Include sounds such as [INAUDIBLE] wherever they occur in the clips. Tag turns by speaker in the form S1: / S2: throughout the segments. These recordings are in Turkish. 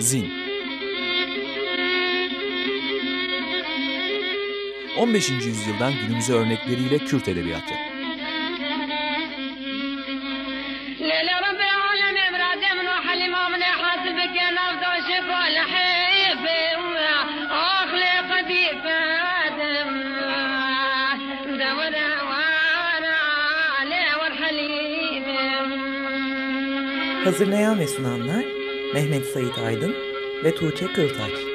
S1: Zin 15. yüzyıldan günümüze örnekleriyle Kürt edebiyatı.
S2: Hazırlayan ve sunanlar Mehmet Sait Aydın ve Tuğçe Kırtaç.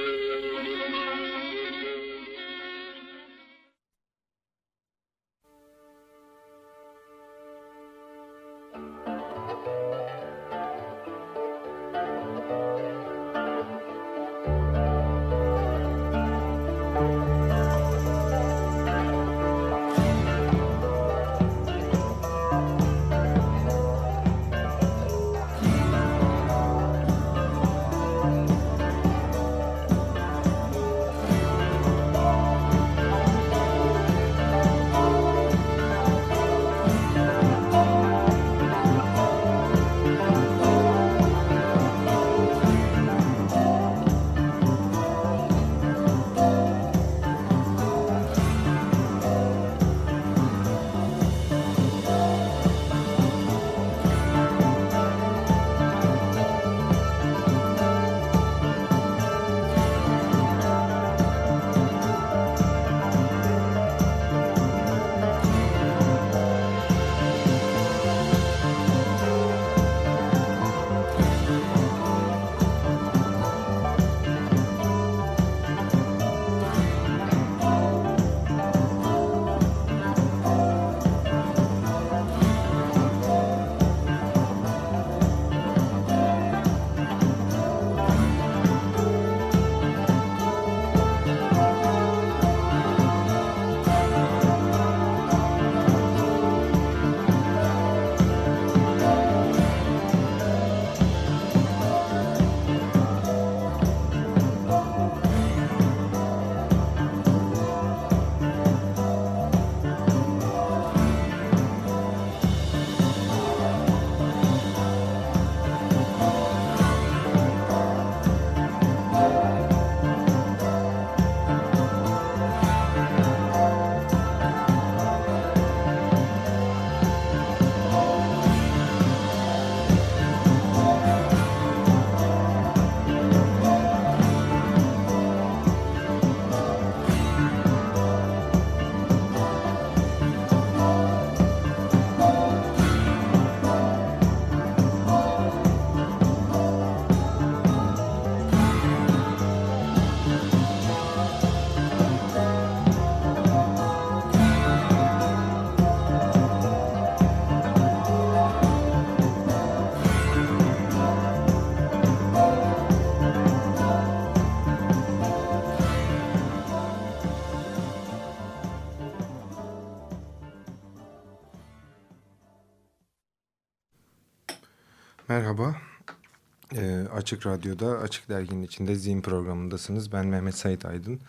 S3: Açık Radyo'da, Açık Dergi'nin içinde Zin programındasınız. Ben Mehmet Sait Aydın.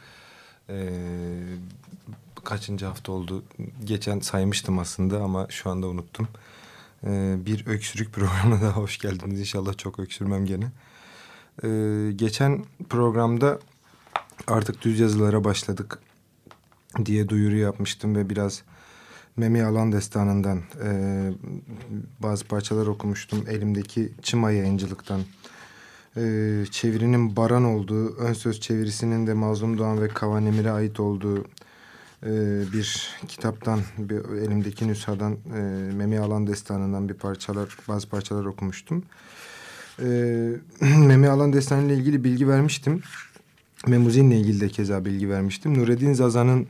S3: Ee, kaçıncı hafta oldu? Geçen saymıştım aslında ama şu anda unuttum. Ee, bir öksürük [LAUGHS] programına daha hoş geldiniz. İnşallah çok öksürmem gene. Ee, geçen programda artık düz yazılara başladık diye duyuru yapmıştım ve biraz... Memi Alan Destanı'ndan e, bazı parçalar okumuştum. Elimdeki Çıma yayıncılıktan. E, çevirinin Baran olduğu, ön söz çevirisinin de Mazlum Doğan ve Kavan Emir'e ait olduğu e, bir kitaptan, bir, elimdeki nüshadan e, Memi Alan Destanı'ndan bir parçalar, bazı parçalar okumuştum. E, [CLEARS THROAT] Memi Alan Destanı ile ilgili bilgi vermiştim. Memuzin'le ilgili de keza bilgi vermiştim. Nureddin Zaza'nın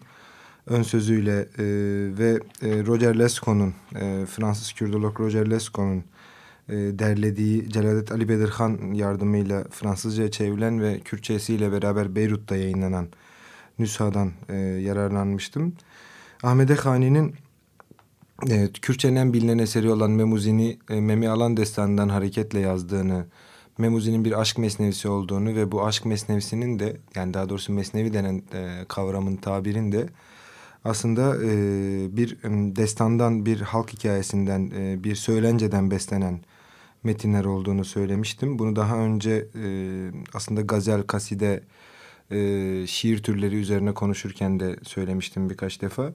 S3: ön sözüyle e, ve e, Roger Lescaut'un e, Fransız Kürdolog Roger Lescaut'un e, derlediği Celadet Ali Bedirhan yardımıyla Fransızca çevrilen ve Kürtçesiyle beraber Beyrut'ta yayınlanan nüshadan e, yararlanmıştım. Ahmet Khani'nin e, Kürtçenin en bilinen eseri olan Memuzini e, Memi Alan Destanı'ndan hareketle yazdığını Memuzi'nin bir aşk mesnevisi olduğunu ve bu aşk mesnevisinin de yani daha doğrusu mesnevi denen e, kavramın tabirin de aslında e, bir destandan, bir halk hikayesinden, e, bir söylenceden beslenen metinler olduğunu söylemiştim. Bunu daha önce e, aslında gazel, kaside, e, şiir türleri üzerine konuşurken de söylemiştim birkaç defa.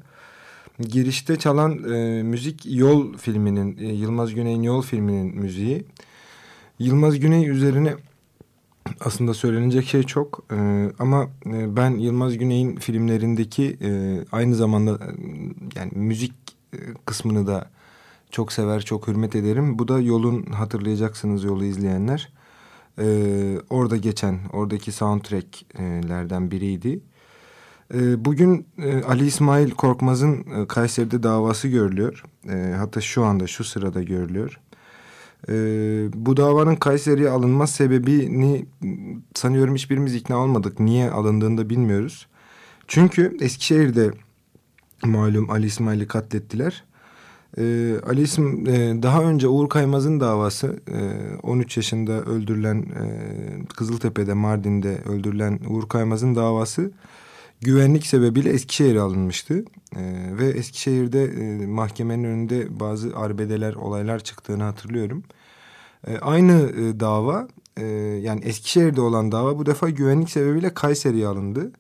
S3: Girişte çalan e, müzik Yol filminin, e, Yılmaz Güney'in Yol filminin müziği. Yılmaz Güney üzerine aslında söylenecek şey çok e, ama e, ben Yılmaz Güney'in filmlerindeki e, aynı zamanda e, yani müzik e, kısmını da çok sever, çok hürmet ederim. Bu da yolun hatırlayacaksınız yolu izleyenler. E, orada geçen, oradaki soundtracklerden biriydi. E, bugün e, Ali İsmail Korkmaz'ın e, Kayseri'de davası görülüyor. E, hatta şu anda, şu sırada görülüyor. E, bu davanın Kayseri'ye alınma sebebini sanıyorum hiçbirimiz ikna olmadık. Niye alındığını da bilmiyoruz. Çünkü Eskişehir'de malum Ali İsmail'i katlettiler. Ee, Ali İsm, e, daha önce Uğur Kaymaz'ın davası e, 13 yaşında öldürülen e, Kızıltepe'de Mardin'de öldürülen Uğur Kaymaz'ın davası güvenlik sebebiyle Eskişehir'e alınmıştı. E, ve Eskişehir'de e, mahkemenin önünde bazı arbedeler olaylar çıktığını hatırlıyorum. E, aynı e, dava e, yani Eskişehir'de olan dava bu defa güvenlik sebebiyle Kayseri'ye alındı.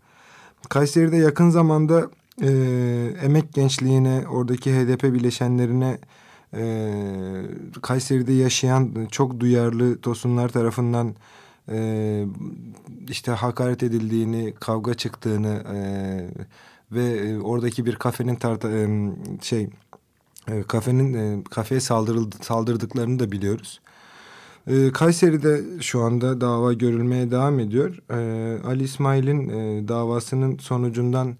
S3: Kayseri'de yakın zamanda e, emek gençliğine, oradaki HDP bileşenlerine, e, Kayseri'de yaşayan çok duyarlı tosunlar tarafından e, işte hakaret edildiğini, kavga çıktığını e, ve e, oradaki bir kafenin tarta, e, şey e, kafenin e, kafeye saldırıldı, saldırdıklarını da biliyoruz. E, Kayseri'de şu anda dava görülmeye devam ediyor. E, Ali İsmail'in e, davasının sonucundan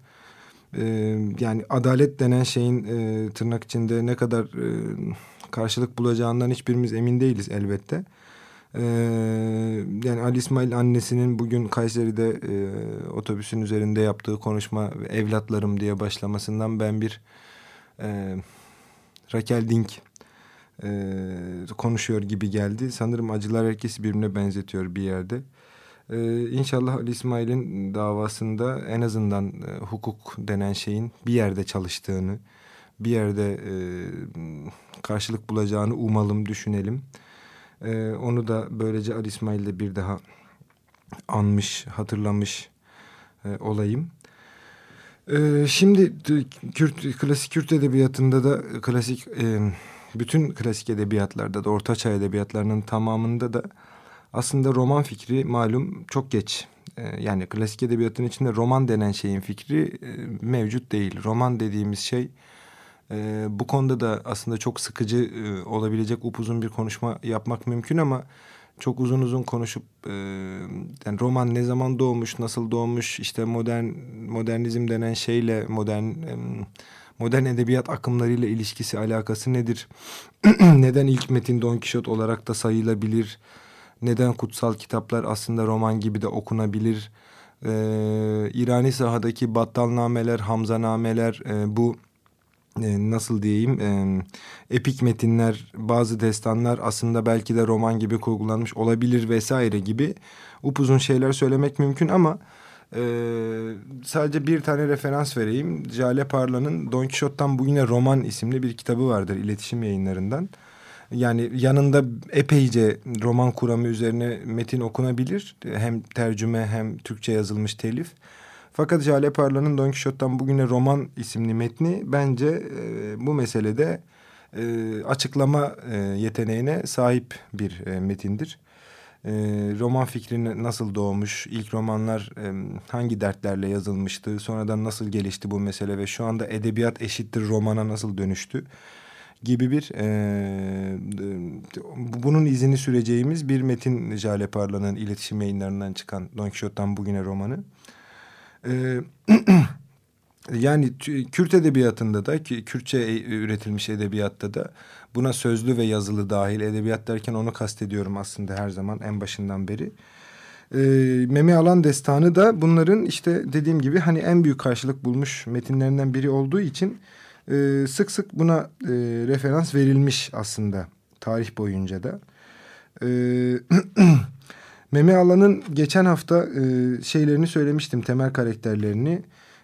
S3: yani adalet denen şeyin e, tırnak içinde ne kadar e, karşılık bulacağından hiçbirimiz emin değiliz elbette. E, yani Ali İsmail annesinin bugün Kayseri'de e, otobüsün üzerinde yaptığı konuşma evlatlarım diye başlamasından ben bir e, Raquel Dink e, konuşuyor gibi geldi. Sanırım acılar herkesi birbirine benzetiyor bir yerde. Ee, inşallah Ali İsmail'in davasında en azından e, hukuk denen şeyin bir yerde çalıştığını, bir yerde e, karşılık bulacağını umalım, düşünelim. E, onu da böylece Ali İsmail'de bir daha anmış, hatırlamış e, olayım. E, şimdi Kürt, klasik Kürt edebiyatında da klasik e, bütün klasik edebiyatlarda da Ortaçağ edebiyatlarının tamamında da aslında roman fikri malum çok geç. Ee, yani klasik edebiyatın içinde roman denen şeyin fikri e, mevcut değil. Roman dediğimiz şey e, bu konuda da aslında çok sıkıcı e, olabilecek upuzun bir konuşma yapmak mümkün ama çok uzun uzun konuşup yani roman ne zaman doğmuş, nasıl doğmuş, işte modern modernizm denen şeyle modern modern edebiyat akımlarıyla ilişkisi alakası nedir? [CLEARS THROAT] Neden ilk metin Don Kişot olarak da sayılabilir? Neden kutsal kitaplar aslında roman gibi de okunabilir? Ee, İrani sahadaki battalnameler, hamzanameler e, bu e, nasıl diyeyim e, epik metinler, bazı destanlar aslında belki de roman gibi kurgulanmış olabilir vesaire gibi upuzun şeyler söylemek mümkün ama e, sadece bir tane referans vereyim. Jale Parla'nın Don Quixote'dan Bugüne Roman isimli bir kitabı vardır iletişim yayınlarından. Yani yanında epeyce roman kuramı üzerine metin okunabilir. Hem tercüme hem Türkçe yazılmış telif. Fakat Jale Parla'nın Don Quixote'dan Bugüne Roman isimli metni bence e, bu meselede e, açıklama e, yeteneğine sahip bir e, metindir. E, roman fikrini nasıl doğmuş, ilk romanlar e, hangi dertlerle yazılmıştı, sonradan nasıl gelişti bu mesele ve şu anda edebiyat eşittir romana nasıl dönüştü gibi bir e, bunun izini süreceğimiz bir metin Jale Parla'nın iletişim yayınlarından çıkan Don Quixote'dan bugüne romanı. E, [CLEARS THROAT] yani Kürt edebiyatında da Kürtçe e, üretilmiş edebiyatta da buna sözlü ve yazılı dahil edebiyat derken onu kastediyorum aslında her zaman en başından beri. E, Memi Alan Destanı da bunların işte dediğim gibi hani en büyük karşılık bulmuş metinlerinden biri olduğu için e, sık sık buna e, referans verilmiş aslında tarih boyunca da. [CLEARS THROAT] E, Meme Alan'ın geçen hafta e, şeylerini söylemiştim temel karakterlerini.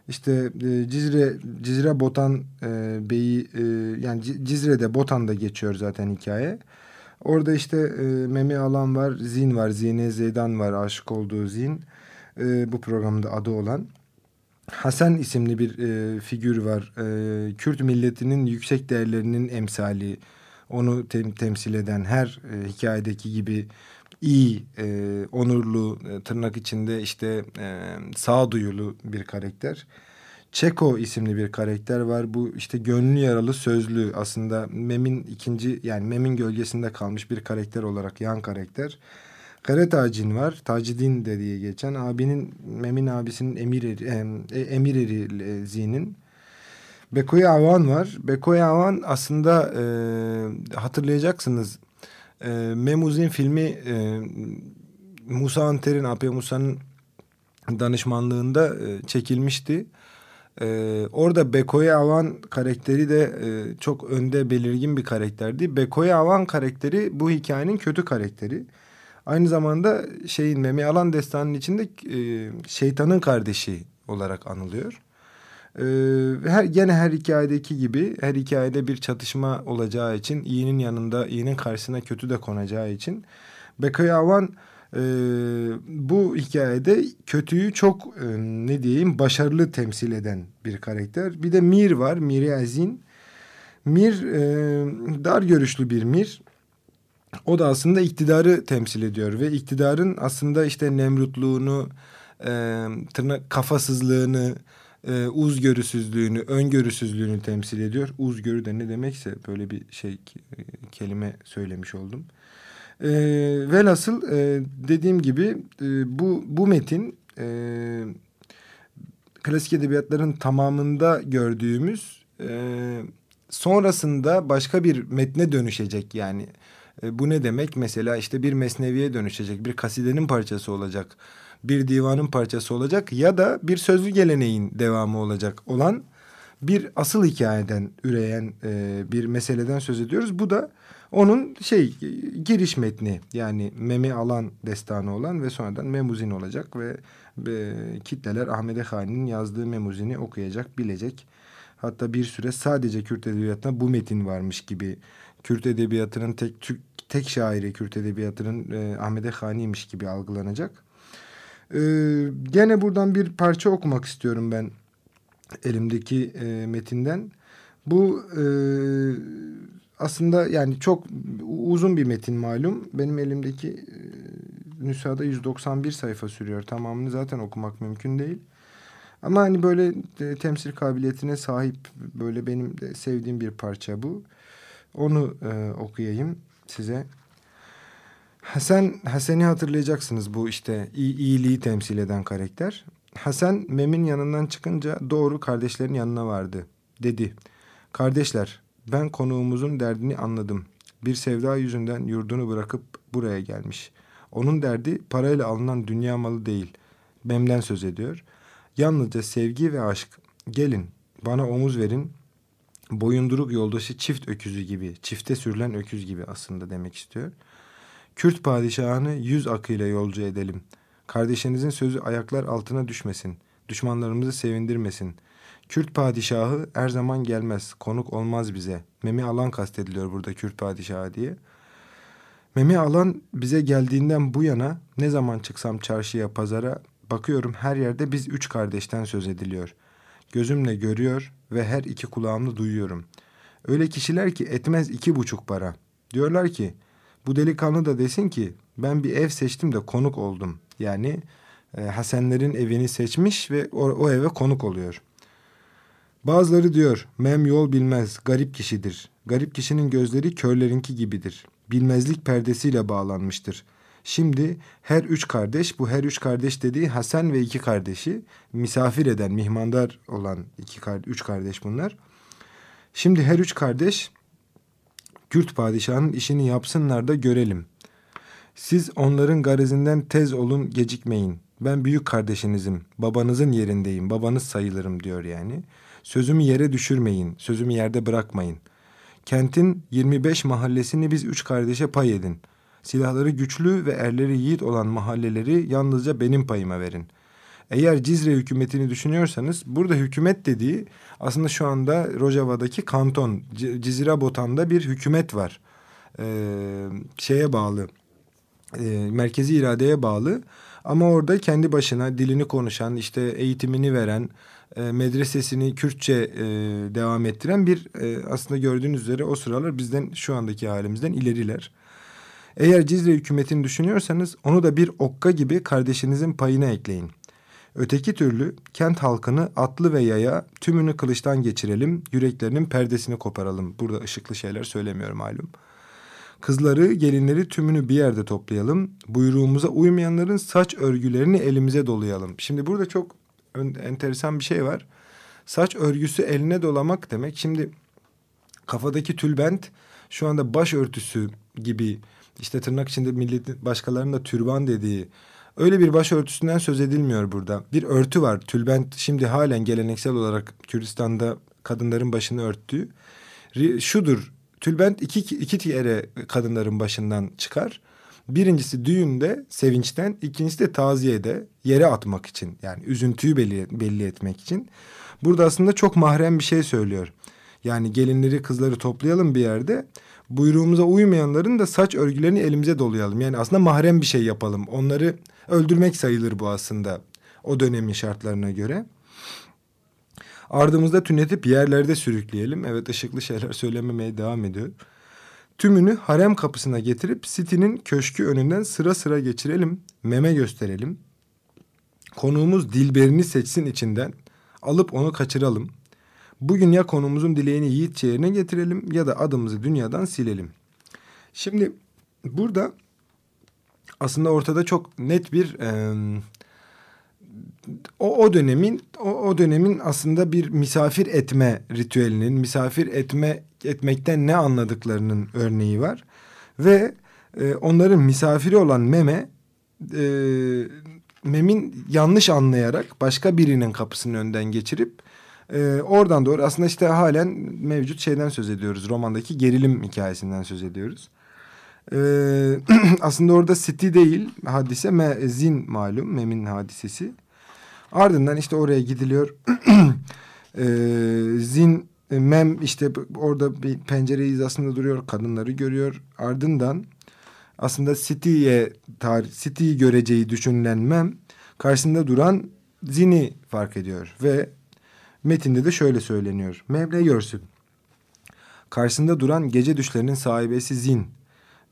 S3: İşte e, Cizre Cizre Botan e, Bey'i e, yani Cizre'de Botan'da geçiyor zaten hikaye. Orada işte e, Memi Alan var, Zin var, Zine Zeydan var, aşık olduğu Zin. E, bu programda adı olan. Hasan isimli bir e, figür var. E, Kürt milletinin yüksek değerlerinin emsali. Onu tem temsil eden her e, hikayedeki gibi iyi, e, onurlu, e, tırnak içinde işte e, sağduyulu bir karakter. Çeko isimli bir karakter var. Bu işte gönlü yaralı sözlü aslında Mem'in ikinci yani Mem'in gölgesinde kalmış bir karakter olarak yan karakter. Kare Tacin var. Tacidin de diye geçen. Abinin Mem'in abisinin Emir Eri, e, Emir Eri e. Bekoy Avan var. Bekoy Avan aslında e, hatırlayacaksınız. E, Memuzin filmi e, Musa Anter'in, AP Musa'nın danışmanlığında e, çekilmişti. Ee, orada Bekoye Avan karakteri de e, çok önde belirgin bir karakterdi. Bekoye Avan karakteri bu hikayenin kötü karakteri. Aynı zamanda şeyin Memi Alan destanının içinde e, şeytanın kardeşi olarak anılıyor. Ee, her gene her hikayedeki gibi her hikayede bir çatışma olacağı için iyinin yanında iyinin karşısına kötü de konacağı için Bekoye Avan e, bu hikayede kötüyü çok e, ne diyeyim başarılı temsil eden bir karakter. Bir de Mir var, Miri Azin. Mir e, dar görüşlü bir Mir. O da aslında iktidarı temsil ediyor ve iktidarın aslında işte nemrutluğunu, e, tırnak kafasızlığını, e, uzgörüsüzlüğünü, öngörüsüzlüğünü temsil ediyor. Uzgörü de ne demekse böyle bir şey e, kelime söylemiş oldum. E, velhasıl e, dediğim gibi e, bu, bu metin e, klasik edebiyatların tamamında gördüğümüz e, sonrasında başka bir metne dönüşecek yani. E, bu ne demek? Mesela işte bir mesneviye dönüşecek, bir kasidenin parçası olacak, bir divanın parçası olacak ya da bir sözlü geleneğin devamı olacak olan bir asıl hikayeden üreyen e, bir meseleden söz ediyoruz. Bu da onun şey giriş metni yani Memi Alan destanı olan ve sonradan Memuzin olacak ve e, kitleler Ahmet Hani'nin yazdığı Memuzini okuyacak, bilecek. Hatta bir süre sadece Kürt edebiyatına bu metin varmış gibi Kürt edebiyatının tek tek şairi Kürt edebiyatının e, Ahmet Hani'ymiş gibi algılanacak. E, gene buradan bir parça okumak istiyorum ben elimdeki e, metinden. Bu e, aslında yani çok uzun bir metin malum. Benim elimdeki e, nüshada 191 sayfa sürüyor. Tamamını zaten okumak mümkün değil. Ama hani böyle e, temsil kabiliyetine sahip böyle benim de sevdiğim bir parça bu. Onu e, okuyayım size. Hasan, Hasan'ı hatırlayacaksınız bu işte iyiliği temsil eden karakter. Hasan Mem'in yanından çıkınca doğru kardeşlerin yanına vardı. Dedi, kardeşler ben konuğumuzun derdini anladım. Bir sevda yüzünden yurdunu bırakıp buraya gelmiş. Onun derdi parayla alınan dünya malı değil. Mem'den söz ediyor. Yalnızca sevgi ve aşk. Gelin bana omuz verin. Boyunduruk yoldaşı çift öküzü gibi, çifte sürülen öküz gibi aslında demek istiyor. Kürt padişahını yüz akıyla yolcu edelim. Kardeşinizin sözü ayaklar altına düşmesin. Düşmanlarımızı sevindirmesin.'' Kürt padişahı her zaman gelmez, konuk olmaz bize. Memi Alan kastediliyor burada Kürt padişahı diye. Memi Alan bize geldiğinden bu yana ne zaman çıksam çarşıya, pazara bakıyorum her yerde biz üç kardeşten söz ediliyor. Gözümle görüyor ve her iki kulağımla duyuyorum. Öyle kişiler ki etmez iki buçuk para. Diyorlar ki bu delikanlı da desin ki ben bir ev seçtim de konuk oldum. Yani e, Hasenlerin evini seçmiş ve o, o eve konuk oluyor.'' Bazıları diyor, mem yol bilmez, garip kişidir. Garip kişinin gözleri körlerinki gibidir. Bilmezlik perdesiyle bağlanmıştır. Şimdi her üç kardeş, bu her üç kardeş dediği Hasan ve iki kardeşi, misafir eden, mihmandar olan iki, üç kardeş bunlar. Şimdi her üç kardeş, Kürt padişahının işini yapsınlar da görelim. Siz onların garizinden tez olun, gecikmeyin. Ben büyük kardeşinizim, babanızın yerindeyim, babanız sayılırım diyor yani.'' Sözümü yere düşürmeyin, sözümü yerde bırakmayın. Kentin 25 mahallesini biz üç kardeşe pay edin. Silahları güçlü ve erleri yiğit olan mahalleleri yalnızca benim payıma verin. Eğer Cizre hükümetini düşünüyorsanız burada hükümet dediği aslında şu anda Rojava'daki kanton Cizre Botan'da bir hükümet var. e, şeye bağlı. E, merkezi iradeye bağlı. Ama orada kendi başına dilini konuşan, işte eğitimini veren, e, medresesini Kürtçe e, devam ettiren bir e, aslında gördüğünüz üzere o sıralar bizden şu andaki halimizden ileriler. Eğer Cizre hükümetini düşünüyorsanız onu da bir okka gibi kardeşinizin payına ekleyin. Öteki türlü kent halkını atlı ve yaya tümünü kılıçtan geçirelim, yüreklerinin perdesini koparalım. Burada ışıklı şeyler söylemiyorum malum. Kızları, gelinleri tümünü bir yerde toplayalım. Buyruğumuza uymayanların saç örgülerini elimize dolayalım. Şimdi burada çok enteresan bir şey var. Saç örgüsü eline dolamak demek. Şimdi kafadaki tülbent şu anda başörtüsü gibi işte tırnak içinde millet başkalarının da türban dediği öyle bir başörtüsünden söz edilmiyor burada. Bir örtü var. Tülbent şimdi halen geleneksel olarak Kürdistan'da kadınların başını örttüğü. Şudur. Tülbent iki, iki kere kadınların başından çıkar. Birincisi düğünde, sevinçten, ikincisi de taziyede yere atmak için. Yani üzüntüyü belli, belli etmek için. Burada aslında çok mahrem bir şey söylüyor. Yani gelinleri, kızları toplayalım bir yerde. Buyruğumuza uymayanların da saç örgülerini elimize dolayalım. Yani aslında mahrem bir şey yapalım. Onları öldürmek sayılır bu aslında o dönemin şartlarına göre. Ardımızda tünetip yerlerde sürükleyelim. Evet ışıklı şeyler söylememeye devam ediyor. Tümünü harem kapısına getirip sitinin köşkü önünden sıra sıra geçirelim. Meme gösterelim. Konuğumuz Dilberini seçsin içinden. Alıp onu kaçıralım. Bugün ya konumuzun dileğini yiğitçe yerine getirelim ya da adımızı dünyadan silelim. Şimdi burada aslında ortada çok net bir e, o, o dönemin o, o dönemin aslında bir misafir etme ritüelinin misafir etme etmekten ne anladıklarının örneği var ve e, onların misafiri olan meme e, memin yanlış anlayarak başka birinin kapısının önden geçirip e, oradan doğru aslında işte halen mevcut şeyden söz ediyoruz romandaki gerilim hikayesinden söz ediyoruz. E, [CLEARS THROAT] aslında orada City değil hadise me, Zin malum Mem'in hadisesi. Ardından işte oraya gidiliyor. [CLEARS THROAT] e, zin, Mem işte orada bir pencere hizasında duruyor. Kadınları görüyor. Ardından aslında City'ye City'yi göreceği düşünülen Mem karşısında duran Zin'i fark ediyor. Ve metinde de şöyle söyleniyor. Mem ne görsün? Karşısında duran gece düşlerinin sahibesi Zin.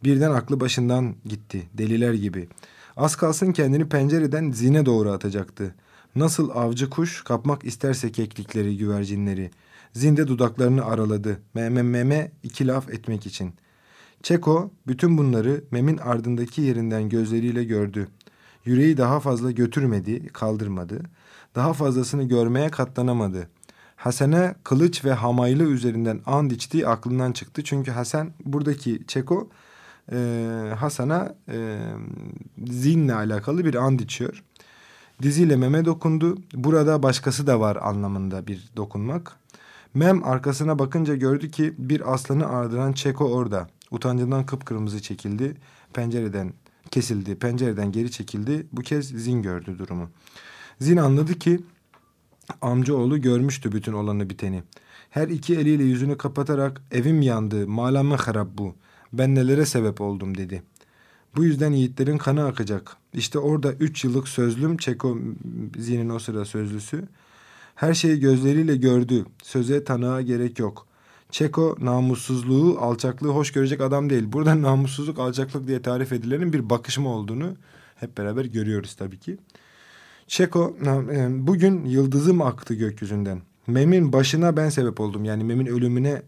S3: Birden aklı başından gitti. Deliler gibi. Az kalsın kendini pencereden Zin'e doğru atacaktı. Nasıl avcı kuş kapmak isterse keklikleri, güvercinleri. Zinde dudaklarını araladı. Meme meme iki laf etmek için. Çeko bütün bunları Mem'in ardındaki yerinden gözleriyle gördü. Yüreği daha fazla götürmedi, kaldırmadı. Daha fazlasını görmeye katlanamadı. Hasan'a kılıç ve hamaylı üzerinden and içtiği aklından çıktı. Çünkü Hasan buradaki Çeko e, Hasan'a e, zinle alakalı bir and içiyor. Diziyle meme dokundu. Burada başkası da var anlamında bir dokunmak. Mem arkasına bakınca gördü ki bir aslanı ardıran Çeko orada. Utancından kıpkırmızı çekildi. Pencereden kesildi. Pencereden geri çekildi. Bu kez Zin gördü durumu. Zin anladı ki amcaoğlu görmüştü bütün olanı biteni. Her iki eliyle yüzünü kapatarak evim yandı, malamı harap bu. Ben nelere sebep oldum dedi.'' Bu yüzden yiğitlerin kanı akacak. İşte orada üç yıllık sözlüm Çeko Zi'nin o sıra sözlüsü. Her şeyi gözleriyle gördü. Söze tanığa gerek yok. Çeko namussuzluğu, alçaklığı hoş görecek adam değil. Burada namussuzluk, alçaklık diye tarif edilenin bir bakışma olduğunu hep beraber görüyoruz tabii ki. Çeko e, bugün yıldızım aktı gökyüzünden. Mem'in başına ben sebep oldum. Yani Mem'in ölümüne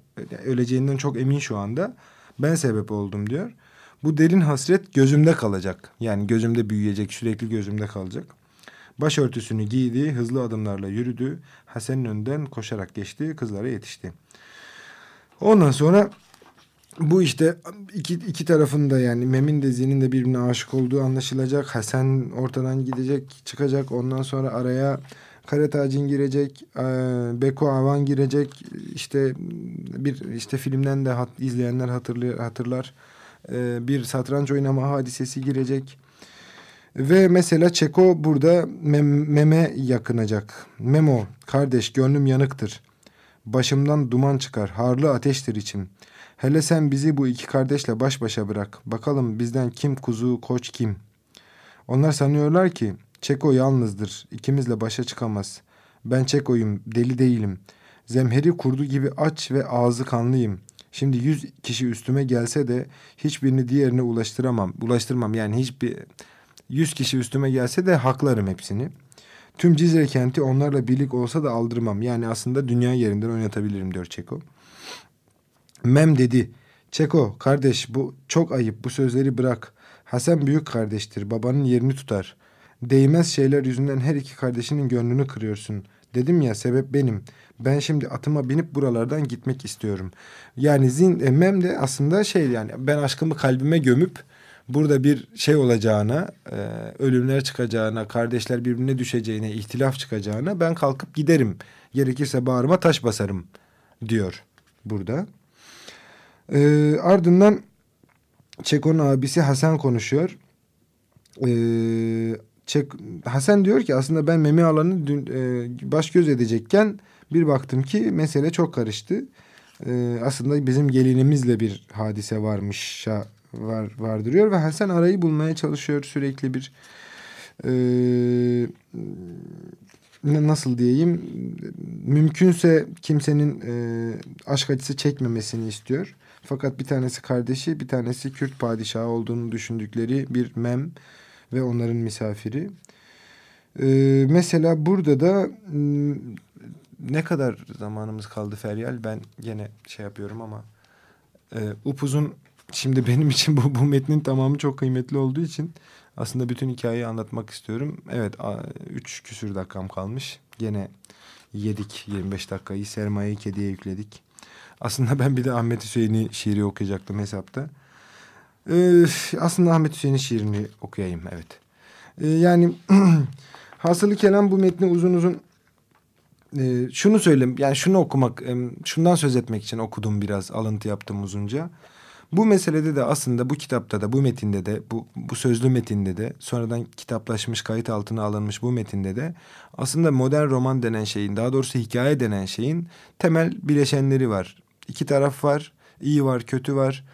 S3: öleceğinden çok emin şu anda. Ben sebep oldum diyor. Bu derin hasret gözümde kalacak. Yani gözümde büyüyecek, sürekli gözümde kalacak. Başörtüsünü giydi, hızlı adımlarla yürüdü. Hasan'ın önden koşarak geçti, kızlara yetişti. Ondan sonra bu işte iki, iki tarafında yani Mem'in de Zin'in de birbirine aşık olduğu anlaşılacak. Hasan ortadan gidecek, çıkacak. Ondan sonra araya Karatacin girecek, e, Beko Avan girecek. İşte bir işte filmden de hat, izleyenler hatırlıyor, hatırlar e, bir satranç oynama hadisesi girecek. Ve mesela Çeko burada mem meme yakınacak. Memo kardeş gönlüm yanıktır. Başımdan duman çıkar. Harlı ateştir içim. Hele sen bizi bu iki kardeşle baş başa bırak. Bakalım bizden kim kuzu, koç kim? Onlar sanıyorlar ki Çeko yalnızdır. İkimizle başa çıkamaz. Ben Çeko'yum, deli değilim. Zemheri kurdu gibi aç ve ağzı kanlıyım. Şimdi yüz kişi üstüme gelse de hiçbirini diğerine ulaştıramam. Ulaştırmam yani hiçbir yüz kişi üstüme gelse de haklarım hepsini. Tüm Cizre kenti onlarla birlik olsa da aldırmam. Yani aslında dünya yerinden oynatabilirim diyor Çeko. Mem dedi. Çeko kardeş bu çok ayıp bu sözleri bırak. Hasan büyük kardeştir babanın yerini tutar. Değmez şeyler yüzünden her iki kardeşinin gönlünü kırıyorsun. Dedim ya sebep benim. Ben şimdi atıma binip buralardan gitmek istiyorum. Yani zin, e, mem de aslında şey yani ben aşkımı kalbime gömüp burada bir şey olacağına, e, ölümler çıkacağına, kardeşler birbirine düşeceğine, ihtilaf çıkacağına ben kalkıp giderim. Gerekirse bağrıma taş basarım diyor burada. E, ardından Çeko'nun abisi Hasan konuşuyor. E, Çek, Hasan diyor ki aslında ben meme alanı dün, e, baş göz edecekken bir baktım ki mesele çok karıştı. E, aslında bizim gelinimizle bir hadise varmış var vardırıyor ve Hasan arayı bulmaya çalışıyor sürekli bir e, nasıl diyeyim mümkünse kimsenin e, aşk acısı çekmemesini istiyor. Fakat bir tanesi kardeşi bir tanesi Kürt padişahı olduğunu düşündükleri bir mem ve onların misafiri. E, mesela burada da ne kadar zamanımız kaldı Feryal ben gene şey yapıyorum ama e, upuzun Şimdi benim için bu, bu metnin tamamı çok kıymetli olduğu için aslında bütün hikayeyi anlatmak istiyorum. Evet üç küsür dakikam kalmış. Gene yedik 25 dakikayı sermayeyi kediye yükledik. Aslında ben bir de Ahmet Hüseyin'i şiiri okuyacaktım hesapta. Ee, aslında Ahmet Hüseyin'in şiirini okuyayım evet. Ee, yani [CLEARS THROAT] hasılı kelam bu metni uzun uzun e, şunu söyleyeyim yani şunu okumak şundan söz etmek için okudum biraz alıntı yaptım uzunca. Bu meselede de aslında bu kitapta da bu metinde de bu, bu sözlü metinde de sonradan kitaplaşmış kayıt altına alınmış bu metinde de aslında modern roman denen şeyin daha doğrusu hikaye denen şeyin temel bileşenleri var. İki taraf var iyi var kötü var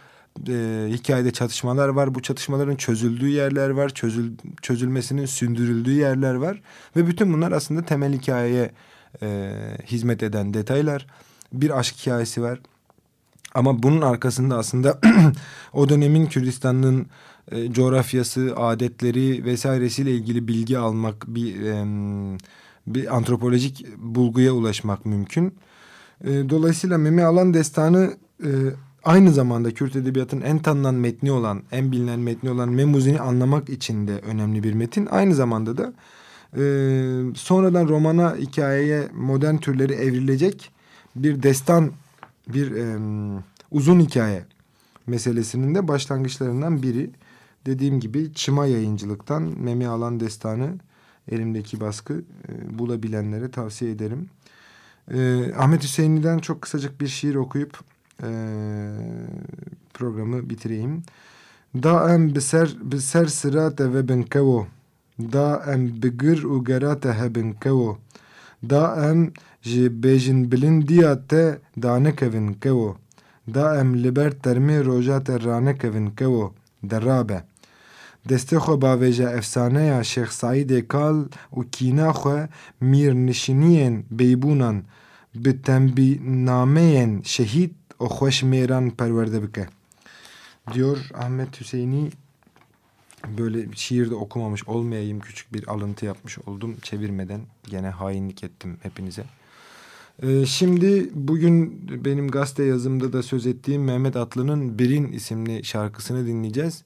S3: e, hikayede çatışmalar var. Bu çatışmaların çözüldüğü yerler var. Çözül, çözülmesinin sündürüldüğü yerler var. Ve bütün bunlar aslında temel hikayeye e, hizmet eden detaylar. Bir aşk hikayesi var. Ama bunun arkasında aslında [CLEARS THROAT] o dönemin Kürdistan'ın e, coğrafyası, adetleri vesairesiyle ilgili bilgi almak, bir, e, bir antropolojik bulguya ulaşmak mümkün. E, dolayısıyla Meme Alan Destanı e, aynı zamanda Kürt edebiyatının en tanınan metni olan, en bilinen metni olan Memuzini anlamak için de önemli bir metin. Aynı zamanda da e, sonradan romana, hikayeye, modern türleri evrilecek bir destan bir e, uzun hikaye meselesinin de başlangıçlarından biri. Dediğim gibi Çıma yayıncılıktan Memi Alan Destanı elimdeki baskı e, bulabilenlere tavsiye ederim. E, Ahmet Hüseyinli'den çok kısacık bir şiir okuyup e, programı bitireyim. Da em biser biser sırate ve benkevo. Da em bigir u gerate hebin kevo. Da em ji bêjin bilindiya te danekevin kevo. Da em li ber termê roja te ranekevin kevo derabe. Destê xwe bavêje efsaneya Şêx Saîdê Kal û kîna xwe mîrnişiniyên bêbûnan bi tembînameyên şehîd û xweşmêran perwerde bike. Diyor Ahmet Hüseyini böyle şiirde okumamış olmayayım küçük bir alıntı yapmış oldum çevirmeden gene hainlik ettim hepinize. Ee, şimdi bugün benim gazete yazımda da söz ettiğim Mehmet Atlı'nın Birin isimli şarkısını dinleyeceğiz.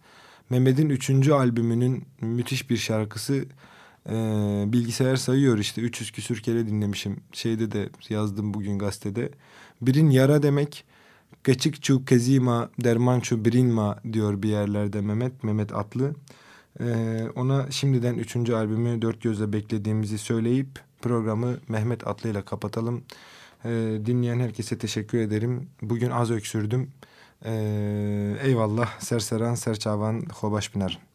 S3: Mehmet'in üçüncü albümünün müthiş bir şarkısı e, bilgisayar sayıyor işte 300 küsür kere dinlemişim. Şeyde de yazdım bugün gazetede. Birin yara demek. Geçikçu kezima dermançu birinma diyor bir yerlerde Mehmet. Mehmet Atlı. Ee, ona şimdiden üçüncü albümü dört gözle beklediğimizi söyleyip programı Mehmet Atlı ile kapatalım. Ee, dinleyen herkese teşekkür ederim. Bugün az öksürdüm. Ee, eyvallah. Serseran, Serçavan, Hobaş Pınar.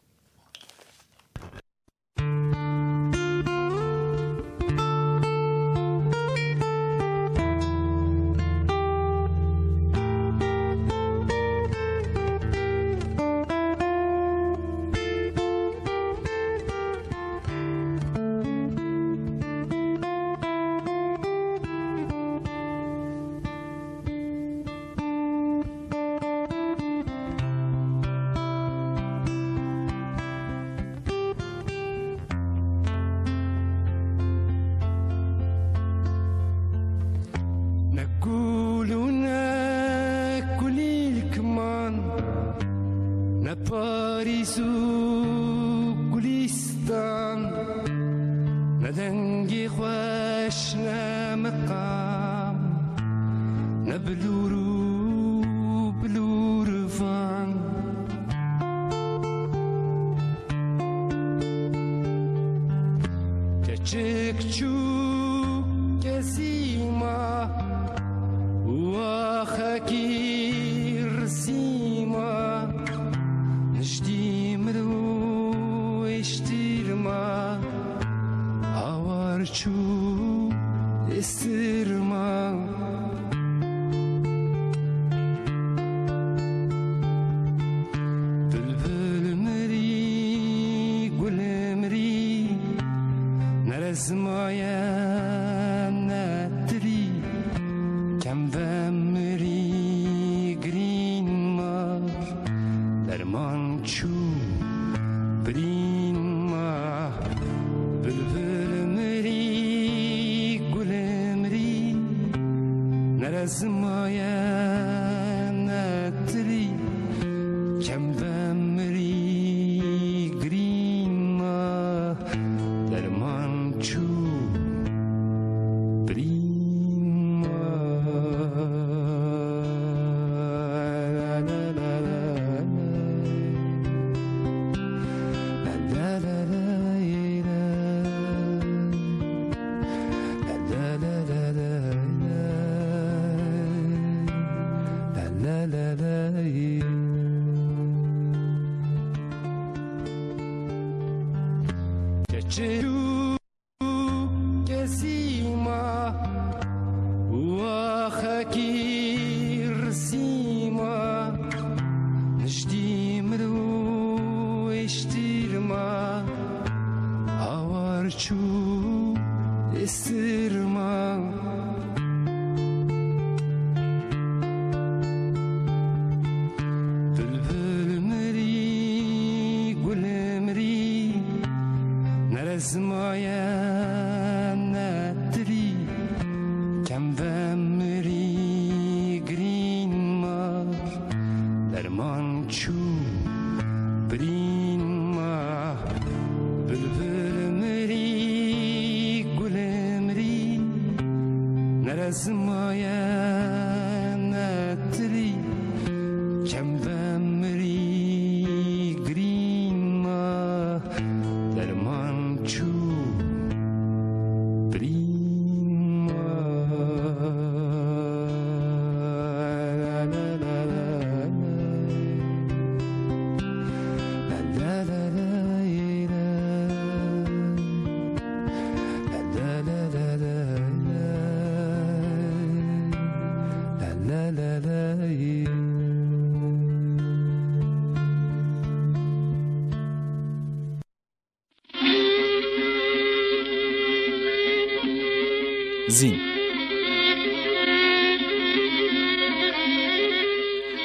S1: Zin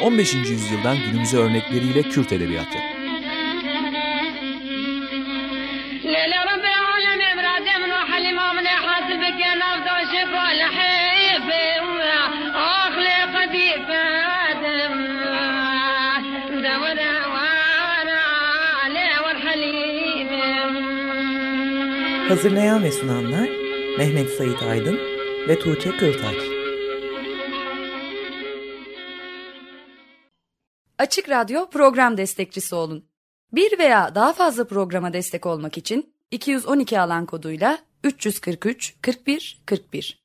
S1: 15. yüzyıldan günümüze örnekleriyle Kürt edebiyatı.
S2: Hazırlayan ve sunanlar Mehmet Sait Aydın ve Tuğçe Kıltaç.
S4: Açık Radyo program destekçisi olun. Bir veya daha fazla programa destek olmak için 212 alan koduyla 343 41 41